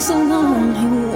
so long